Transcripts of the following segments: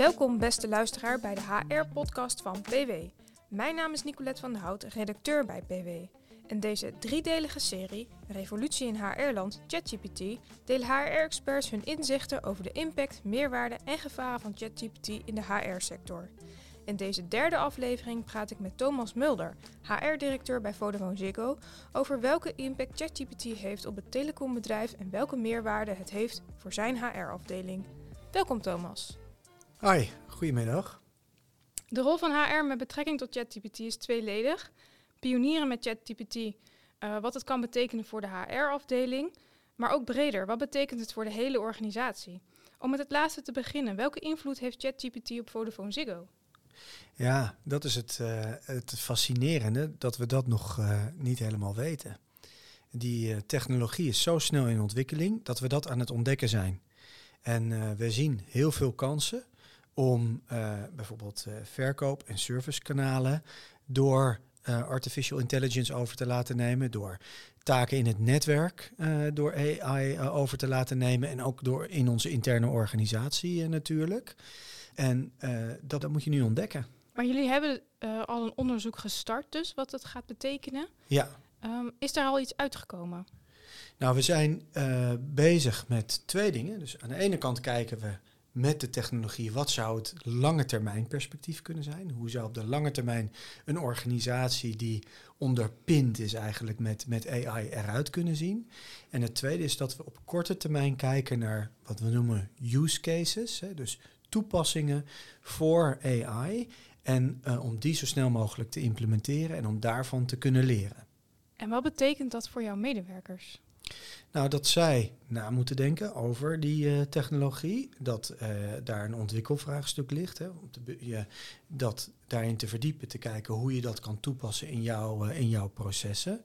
Welkom beste luisteraar bij de HR-podcast van PW. Mijn naam is Nicolette van der Hout, redacteur bij PW. In deze driedelige serie, Revolutie in HR-land, ChatGPT, delen HR-experts hun inzichten over de impact, meerwaarde en gevaren van ChatGPT in de HR-sector. In deze derde aflevering praat ik met Thomas Mulder, HR-directeur bij Vodafone Ziggo, over welke impact ChatGPT heeft op het telecombedrijf en welke meerwaarde het heeft voor zijn HR-afdeling. Welkom Thomas. Hoi, goedemiddag. De rol van HR met betrekking tot ChatGPT is tweeledig. Pionieren met ChatGPT, uh, wat het kan betekenen voor de HR-afdeling, maar ook breder, wat betekent het voor de hele organisatie? Om met het laatste te beginnen, welke invloed heeft ChatGPT op Vodafone Ziggo? Ja, dat is het, uh, het fascinerende, dat we dat nog uh, niet helemaal weten. Die uh, technologie is zo snel in ontwikkeling dat we dat aan het ontdekken zijn. En we zien heel veel kansen om bijvoorbeeld verkoop- en servicekanalen door artificial intelligence over te laten nemen, door taken in het netwerk door AI over te laten nemen en ook door in onze interne organisatie natuurlijk. En dat, dat moet je nu ontdekken. Maar jullie hebben al een onderzoek gestart, dus wat dat gaat betekenen. Ja. Um, is daar al iets uitgekomen? Nou, we zijn bezig met twee dingen. Dus aan de ene kant kijken we met de technologie wat zou het lange termijn perspectief kunnen zijn. Hoe zou op de lange termijn een organisatie die onderpind is eigenlijk met, met AI eruit kunnen zien. En het tweede is dat we op korte termijn kijken naar wat we noemen use cases. Hè, dus toepassingen voor AI en uh, om die zo snel mogelijk te implementeren en om daarvan te kunnen leren. En wat betekent dat voor jouw medewerkers? Nou, dat zij na moeten denken over die uh, technologie, dat uh, daar een ontwikkelvraagstuk ligt. Hè, om je, dat daarin te verdiepen, te kijken hoe je dat kan toepassen in, jouw in jouw processen.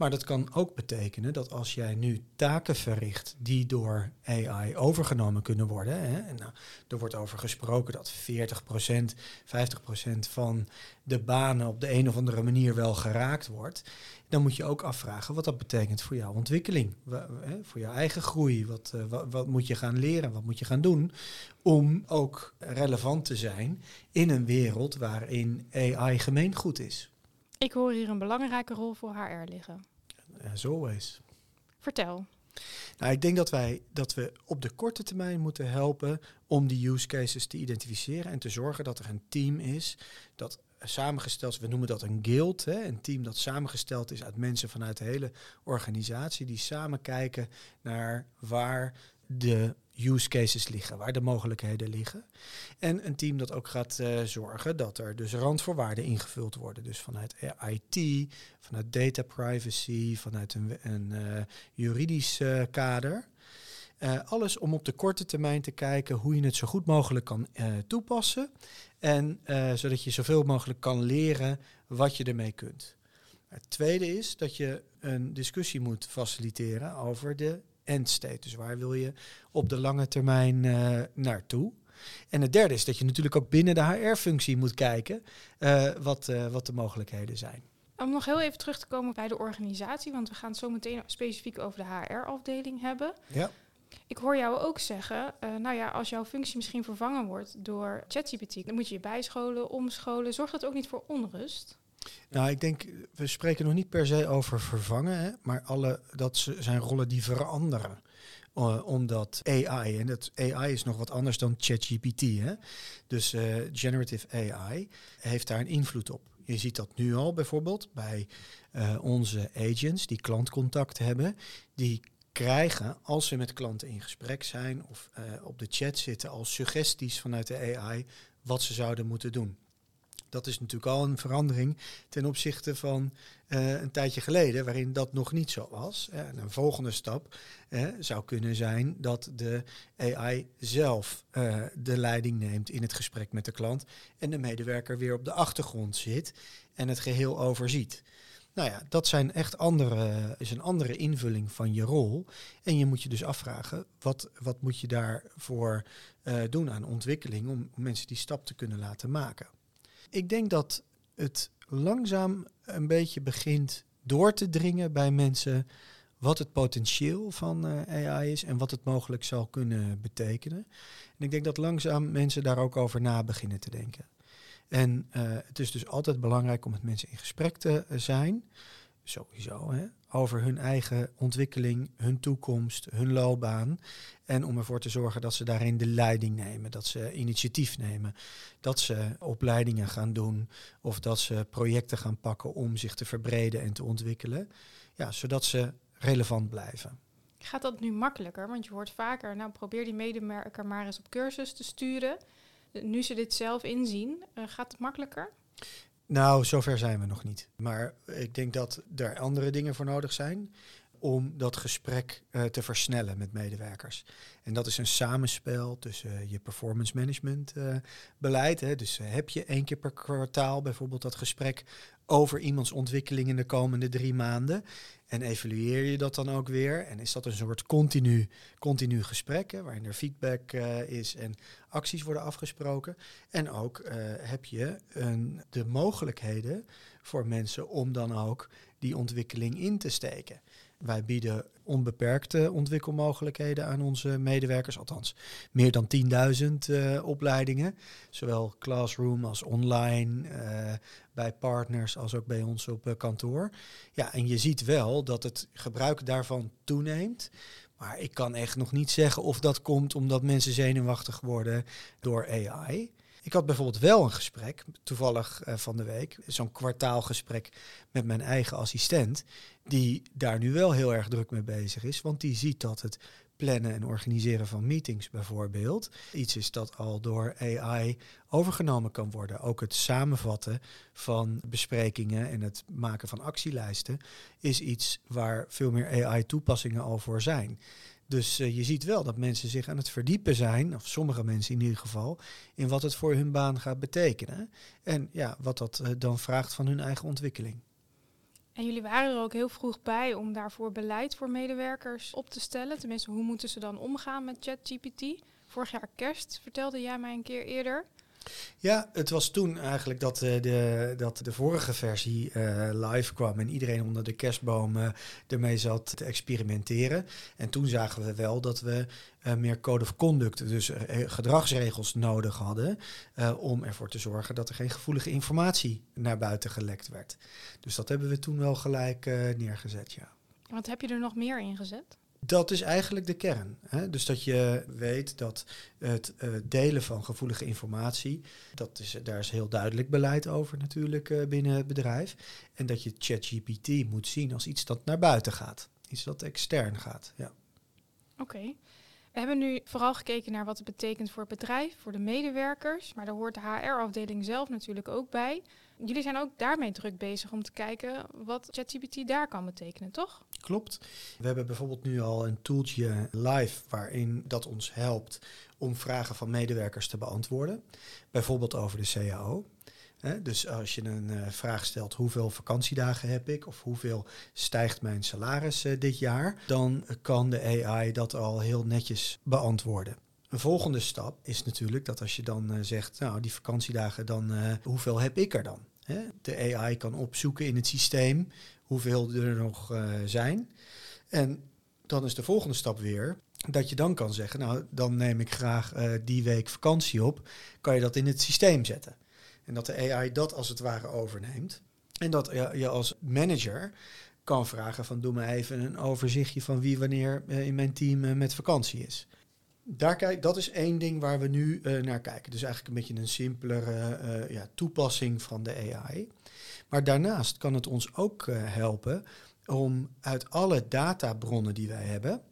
Maar dat kan ook betekenen dat als jij nu taken verricht die door AI overgenomen kunnen worden. Hè, en nou, er wordt over gesproken dat 40%, 50% van de banen op de een of andere manier wel geraakt wordt. Dan moet je ook afvragen wat dat betekent voor jouw ontwikkeling, voor jouw eigen groei. Wat, wat, wat moet je gaan leren, wat moet je gaan doen om ook relevant te zijn in een wereld waarin AI gemeengoed is. Ik hoor hier een belangrijke rol voor HR liggen. As always. Vertel. Nou, ik denk dat wij dat we op de korte termijn moeten helpen om die use cases te identificeren en te zorgen dat er een team is dat samengesteld is. We noemen dat een guild, hè, een team dat samengesteld is uit mensen vanuit de hele organisatie die samen kijken naar waar de use cases liggen, waar de mogelijkheden liggen. En een team dat ook gaat uh, zorgen dat er dus randvoorwaarden ingevuld worden. Dus vanuit IT, vanuit data privacy, vanuit een, een uh, juridisch uh, kader. alles om op de korte termijn te kijken hoe je het zo goed mogelijk kan toepassen. En zodat je zoveel mogelijk kan leren wat je ermee kunt. Het tweede is dat je een discussie moet faciliteren over de end state. Dus waar wil je op de lange termijn uh, naartoe? En het derde is dat je natuurlijk ook binnen de HR-functie moet kijken uh, wat, uh, wat de mogelijkheden zijn. Om nog heel even terug te komen bij de organisatie, want we gaan het zo meteen specifiek over de HR-afdeling hebben. Ja. Ik hoor jou ook zeggen, uh, nou ja, als jouw functie misschien vervangen wordt door ChatGPT, dan moet je je bijscholen, omscholen. Zorgt dat ook niet voor onrust? Nou, ik denk, we spreken nog niet per se over vervangen, hè, maar alle, dat zijn rollen die veranderen. Uh, omdat AI, en dat AI is nog wat anders dan ChatGPT, hè? dus uh, generative AI heeft daar een invloed op. Je ziet dat nu al bijvoorbeeld bij uh, onze agents die klantcontact hebben, die krijgen, als ze met klanten in gesprek zijn of op de chat zitten, als suggesties vanuit de AI wat ze zouden moeten doen. Dat is natuurlijk al een verandering ten opzichte van uh, een tijdje geleden, waarin dat nog niet zo was. En een volgende stap zou kunnen zijn dat de AI zelf uh, de leiding neemt in het gesprek met de klant en de medewerker weer op de achtergrond zit en het geheel overziet. Nou ja, dat zijn echt andere, is een andere invulling van je rol. En je moet je dus afvragen, wat, wat moet je daarvoor doen aan ontwikkeling om mensen die stap te kunnen laten maken. Ik denk dat het langzaam een beetje begint door te dringen bij mensen wat het potentieel van eh, AI is en wat het mogelijk zal kunnen betekenen. En ik denk dat langzaam mensen daar ook over na beginnen te denken. En uh, het is dus altijd belangrijk om met mensen in gesprek te zijn, sowieso, hè, over hun eigen ontwikkeling, hun toekomst, hun loopbaan. En om ervoor te zorgen dat ze daarin de leiding nemen, dat ze initiatief nemen, dat ze opleidingen gaan doen of dat ze projecten gaan pakken om zich te verbreden en te ontwikkelen. Ja, zodat ze relevant blijven. Gaat dat nu makkelijker? Want je hoort vaker, nou probeer die medewerker maar eens op cursus te sturen. Nu ze dit zelf inzien, uh, gaat het makkelijker? Nou, zover zijn we nog niet. Maar ik denk dat er andere dingen voor nodig zijn om dat gesprek uh, te versnellen met medewerkers. En dat is een samenspel tussen uh, je performance management uh, beleid. Hè. Dus heb je één keer per kwartaal bijvoorbeeld dat gesprek over iemands ontwikkeling in de komende drie maanden. En evalueer je dat dan ook weer? En is dat een soort continu, continu gesprek, hè, waarin er feedback is en acties worden afgesproken? En ook heb je een, de mogelijkheden voor mensen om dan ook die ontwikkeling in te steken. Wij bieden onbeperkte ontwikkelmogelijkheden aan onze medewerkers, althans meer dan 10.000 uh, opleidingen, zowel classroom als online, uh, bij partners als ook bij ons op uh, kantoor. Ja, en je ziet wel dat het gebruik daarvan toeneemt. Maar ik kan echt nog niet zeggen of dat komt omdat mensen zenuwachtig worden door AI. Ik had bijvoorbeeld wel een gesprek, toevallig uh, van de week, zo'n kwartaalgesprek met mijn eigen assistent, die daar nu wel heel erg druk mee bezig is, want die ziet dat het plannen en organiseren van meetings bijvoorbeeld iets is dat al door AI overgenomen kan worden. Ook het samenvatten van besprekingen en het maken van actielijsten is iets waar veel meer AI-toepassingen al voor zijn. Dus uh, je ziet wel dat mensen zich aan het verdiepen zijn, of sommige mensen in ieder geval, in wat het voor hun baan gaat betekenen. En ja, wat dat uh, dan vraagt van hun eigen ontwikkeling. En jullie waren er ook heel vroeg bij om daarvoor beleid voor medewerkers op te stellen. Tenminste, hoe moeten ze dan omgaan met ChatGPT? Vorig jaar kerst vertelde jij mij een keer eerder. Ja, het was toen eigenlijk dat, uh, de, dat de vorige versie uh, live kwam en iedereen onder de kerstboom ermee zat te experimenteren. En toen zagen we wel dat we meer code of conduct, dus gedragsregels nodig hadden om ervoor te zorgen dat er geen gevoelige informatie naar buiten gelekt werd. Dus dat hebben we toen wel gelijk neergezet, ja. Wat heb je er nog meer in gezet? Dat is eigenlijk de kern. Hè? Dus dat je weet dat het uh, delen van gevoelige informatie, dat is, daar is heel duidelijk beleid over natuurlijk uh, binnen het bedrijf. En dat je ChatGPT moet zien als iets dat naar buiten gaat. Iets dat extern gaat. Ja. Oké. We hebben nu vooral gekeken naar wat het betekent voor het bedrijf, voor de medewerkers. Maar daar hoort de HR-afdeling zelf natuurlijk ook bij. Jullie zijn ook daarmee druk bezig om te kijken wat ChatGPT daar kan betekenen, toch? Klopt. We hebben bijvoorbeeld nu al een tooltje live waarin dat ons helpt om vragen van medewerkers te beantwoorden. Bijvoorbeeld over de CAO. Dus als je een uh, vraag stelt hoeveel vakantiedagen heb ik of hoeveel stijgt mijn salaris uh, dit jaar, dan kan de AI dat al heel netjes beantwoorden. Een volgende stap is natuurlijk dat als je dan uh, zegt, nou die vakantiedagen, dan hoeveel heb ik er dan? De AI kan opzoeken in het systeem hoeveel er nog zijn. En dan is de volgende stap weer dat je dan kan zeggen, nou dan neem ik graag die week vakantie op, kan je dat in het systeem zetten. En dat de AI dat als het ware overneemt. En dat je als manager kan vragen van doe me even een overzichtje van wie wanneer in mijn team met vakantie is. Daar kijk, dat is één ding waar we nu uh, naar kijken. Dus eigenlijk een beetje een simpelere ja, toepassing van de AI. Maar daarnaast kan het ons ook helpen om uit alle databronnen die wij hebben,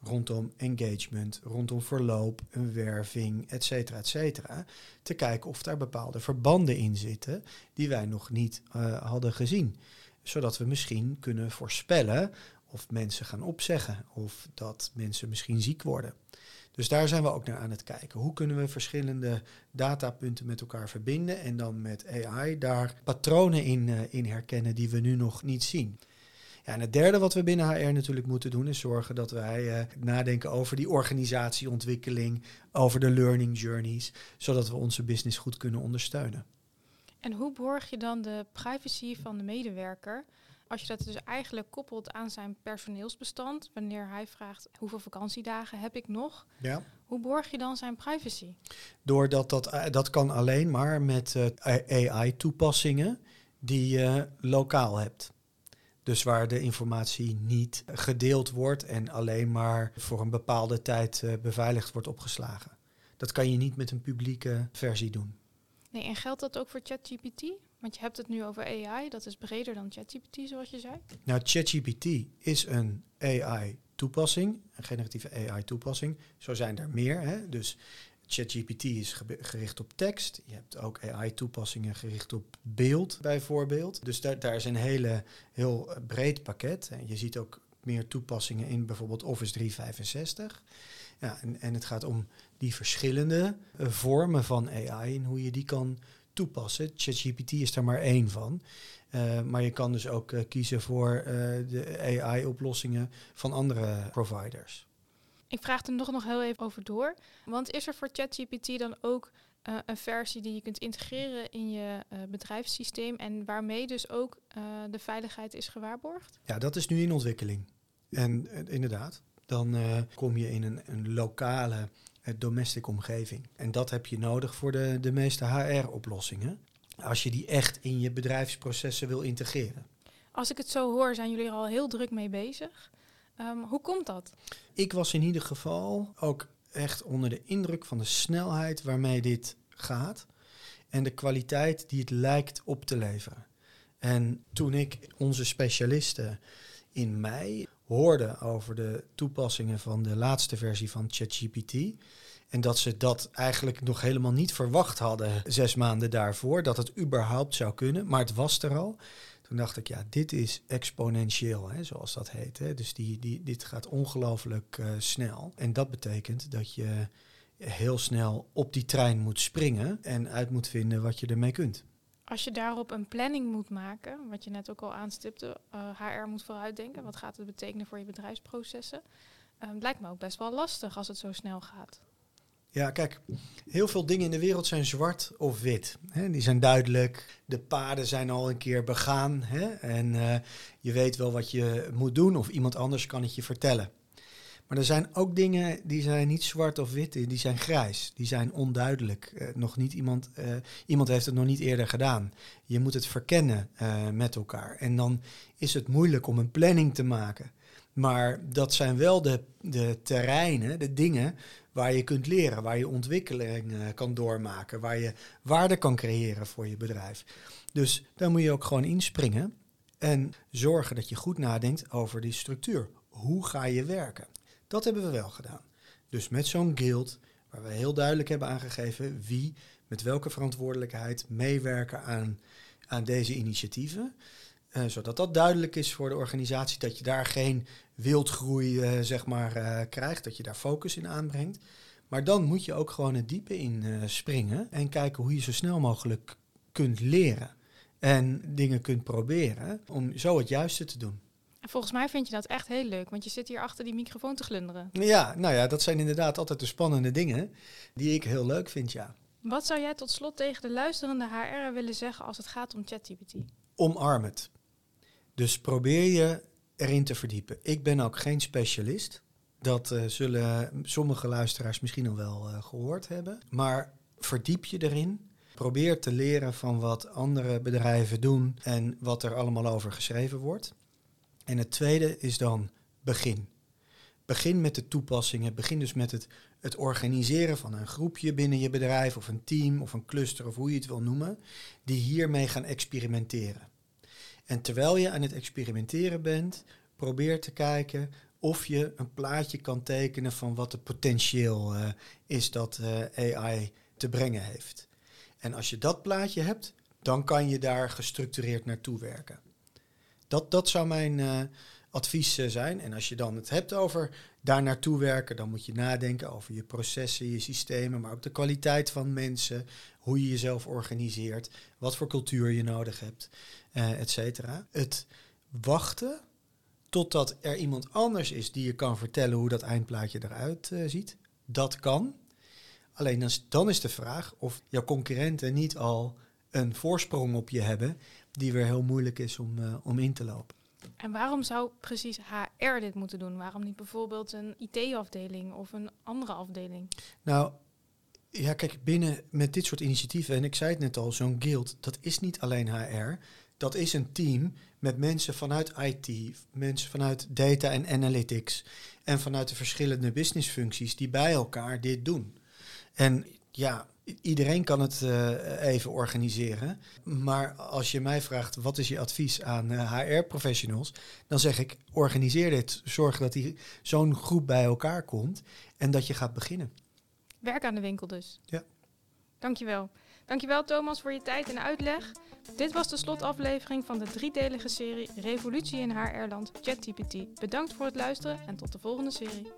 rondom engagement, rondom verloop, een werving, et cetera, et cetera. Te kijken of daar bepaalde verbanden in zitten die wij nog niet hadden gezien. Zodat we misschien kunnen voorspellen of mensen gaan opzeggen of dat mensen misschien ziek worden. Dus daar zijn we ook naar aan het kijken. Hoe kunnen we verschillende datapunten met elkaar verbinden en dan met AI daar patronen in, uh, in herkennen die we nu nog niet zien. Ja, en het derde wat we binnen HR natuurlijk moeten doen is zorgen dat wij uh, nadenken over die organisatieontwikkeling, over de learning journeys, zodat we onze business goed kunnen ondersteunen. En hoe borg je dan de privacy van de medewerker? Als je dat dus eigenlijk koppelt aan zijn personeelsbestand, wanneer hij vraagt hoeveel vakantiedagen heb ik nog, Ja. hoe borg je dan zijn privacy? Doordat dat, eh, dat kan alleen maar met eh, AI-toepassingen die je lokaal hebt. Dus waar de informatie niet gedeeld wordt en alleen maar voor een bepaalde tijd eh, beveiligd wordt opgeslagen. Dat kan je niet met een publieke versie doen. Nee, en geldt dat ook voor ChatGPT? Want je hebt het nu over AI, dat is breder dan ChatGPT, zoals je zei. Nou, ChatGPT is een AI-toepassing, een generatieve AI-toepassing. Zo zijn er meer. Hè? Dus ChatGPT is ge- gericht op tekst. Je hebt ook AI-toepassingen gericht op beeld, bijvoorbeeld. Dus daar, daar is een hele, heel breed pakket. En je ziet ook meer toepassingen in bijvoorbeeld Office 365. Ja, en, en het gaat om die verschillende eh, vormen van AI en hoe je die kan toepassen. ChatGPT is daar maar één van. Uh, maar je kan dus ook uh, kiezen voor uh, de AI-oplossingen van andere providers. Ik vraag er nog, nog heel even over door. Want is er voor ChatGPT dan ook een versie die je kunt integreren in je bedrijfssysteem en waarmee dus ook de veiligheid is gewaarborgd? Ja, dat is nu in ontwikkeling. En inderdaad, dan kom je in een, een lokale domestic omgeving. En dat heb je nodig voor de, de meeste HR-oplossingen. Als je die echt in je bedrijfsprocessen wil integreren. Als ik het zo hoor, zijn jullie er al heel druk mee bezig. Um, hoe komt dat? Ik was in ieder geval ook echt onder de indruk van de snelheid waarmee dit gaat en de kwaliteit die het lijkt op te leveren. En toen ik onze specialisten in mei hoorde over de toepassingen van de laatste versie van ChatGPT en dat ze dat eigenlijk nog helemaal niet verwacht hadden zes maanden daarvoor, dat het überhaupt zou kunnen, maar het was er al. Toen dacht ik, ja, dit is exponentieel, hè, zoals dat heet. Hè. Dus die, dit gaat ongelooflijk uh, snel. En dat betekent dat je heel snel op die trein moet springen en uit moet vinden wat je ermee kunt. Als je daarop een planning moet maken, wat je net ook al aanstipte, HR moet vooruitdenken. Wat gaat het betekenen voor je bedrijfsprocessen? Uh, lijkt me ook best wel lastig als het zo snel gaat. Ja, kijk, heel veel dingen in de wereld zijn zwart of wit. Die zijn duidelijk. De paden zijn al een keer begaan. En uh, je weet wel wat je moet doen of iemand anders kan het je vertellen. Maar er zijn ook dingen die zijn niet zwart of wit, die zijn grijs. Die zijn onduidelijk. Uh, nog niet iemand, uh, iemand heeft het nog niet eerder gedaan. Je moet het verkennen met elkaar. En dan is het moeilijk om een planning te maken. Maar dat zijn wel de, de terreinen, de dingen waar je kunt leren, waar je ontwikkeling kan doormaken, waar je waarde kan creëren voor je bedrijf. Dus daar moet je ook gewoon inspringen en zorgen dat je goed nadenkt over die structuur. Hoe ga je werken? Dat hebben we wel gedaan. Dus met zo'n guild, waar we heel duidelijk hebben aangegeven wie met welke verantwoordelijkheid meewerken aan, aan deze initiatieven. Uh, zodat dat duidelijk is voor de organisatie, dat je daar geen wildgroei uh, zeg maar, uh, krijgt, dat je daar focus in aanbrengt. Maar dan moet je ook gewoon het diepe in springen en kijken hoe je zo snel mogelijk kunt leren. En dingen kunt proberen om zo het juiste te doen. En volgens mij vind je dat echt heel leuk, want je zit hier achter die microfoon te glunderen. Ja, nou ja, dat zijn inderdaad altijd de spannende dingen die ik heel leuk vind, ja. Wat zou jij tot slot tegen de luisterende HR willen zeggen als het gaat om ChatGPT? Omarm het. Dus probeer je erin te verdiepen. Ik ben ook geen specialist. Dat uh, zullen sommige luisteraars misschien al wel uh, gehoord hebben. Maar verdiep je erin. Probeer te leren van wat andere bedrijven doen en wat er allemaal over geschreven wordt. En het tweede is dan begin. Begin met de toepassingen. Begin dus met het, het organiseren van een groepje binnen je bedrijf of een team of een cluster of hoe je het wil noemen. Die hiermee gaan experimenteren. En terwijl je aan het experimenteren bent, probeer te kijken of je een plaatje kan tekenen van wat het potentieel uh, is dat uh, AI te brengen heeft. En als je dat plaatje hebt, dan kan je daar gestructureerd naartoe werken. Dat, dat zou mijn uh, advies zijn. En als je dan het hebt over daar naartoe werken, dan moet je nadenken over je processen, je systemen, maar ook de kwaliteit van mensen, hoe je jezelf organiseert, wat voor cultuur je nodig hebt, uh, et cetera. Het wachten totdat er iemand anders is die je kan vertellen hoe dat eindplaatje eruit ziet, dat kan. Alleen dan is de vraag of jouw concurrenten niet al een voorsprong op je hebben die weer heel moeilijk is om, uh, om in te lopen. En waarom zou precies HR dit moeten doen? Waarom niet bijvoorbeeld een IT-afdeling of een andere afdeling? Nou, ja, kijk, binnen met dit soort initiatieven, en ik zei het net al, zo'n guild, dat is niet alleen HR. Dat is een team met mensen vanuit IT, mensen vanuit data en analytics en vanuit de verschillende businessfuncties die bij elkaar dit doen. En ja, iedereen kan het uh, even organiseren. Maar als je mij vraagt wat is je advies aan uh, HR-professionals, dan zeg ik organiseer dit. Zorg dat die zo'n groep bij elkaar komt en dat je gaat beginnen. Werk aan de winkel dus. Ja. Dankjewel. Dankjewel Thomas voor je tijd en uitleg. Dit was de slotaflevering van de driedelige serie Revolutie in HR-land ChatGPT. Bedankt voor het luisteren en tot de volgende serie.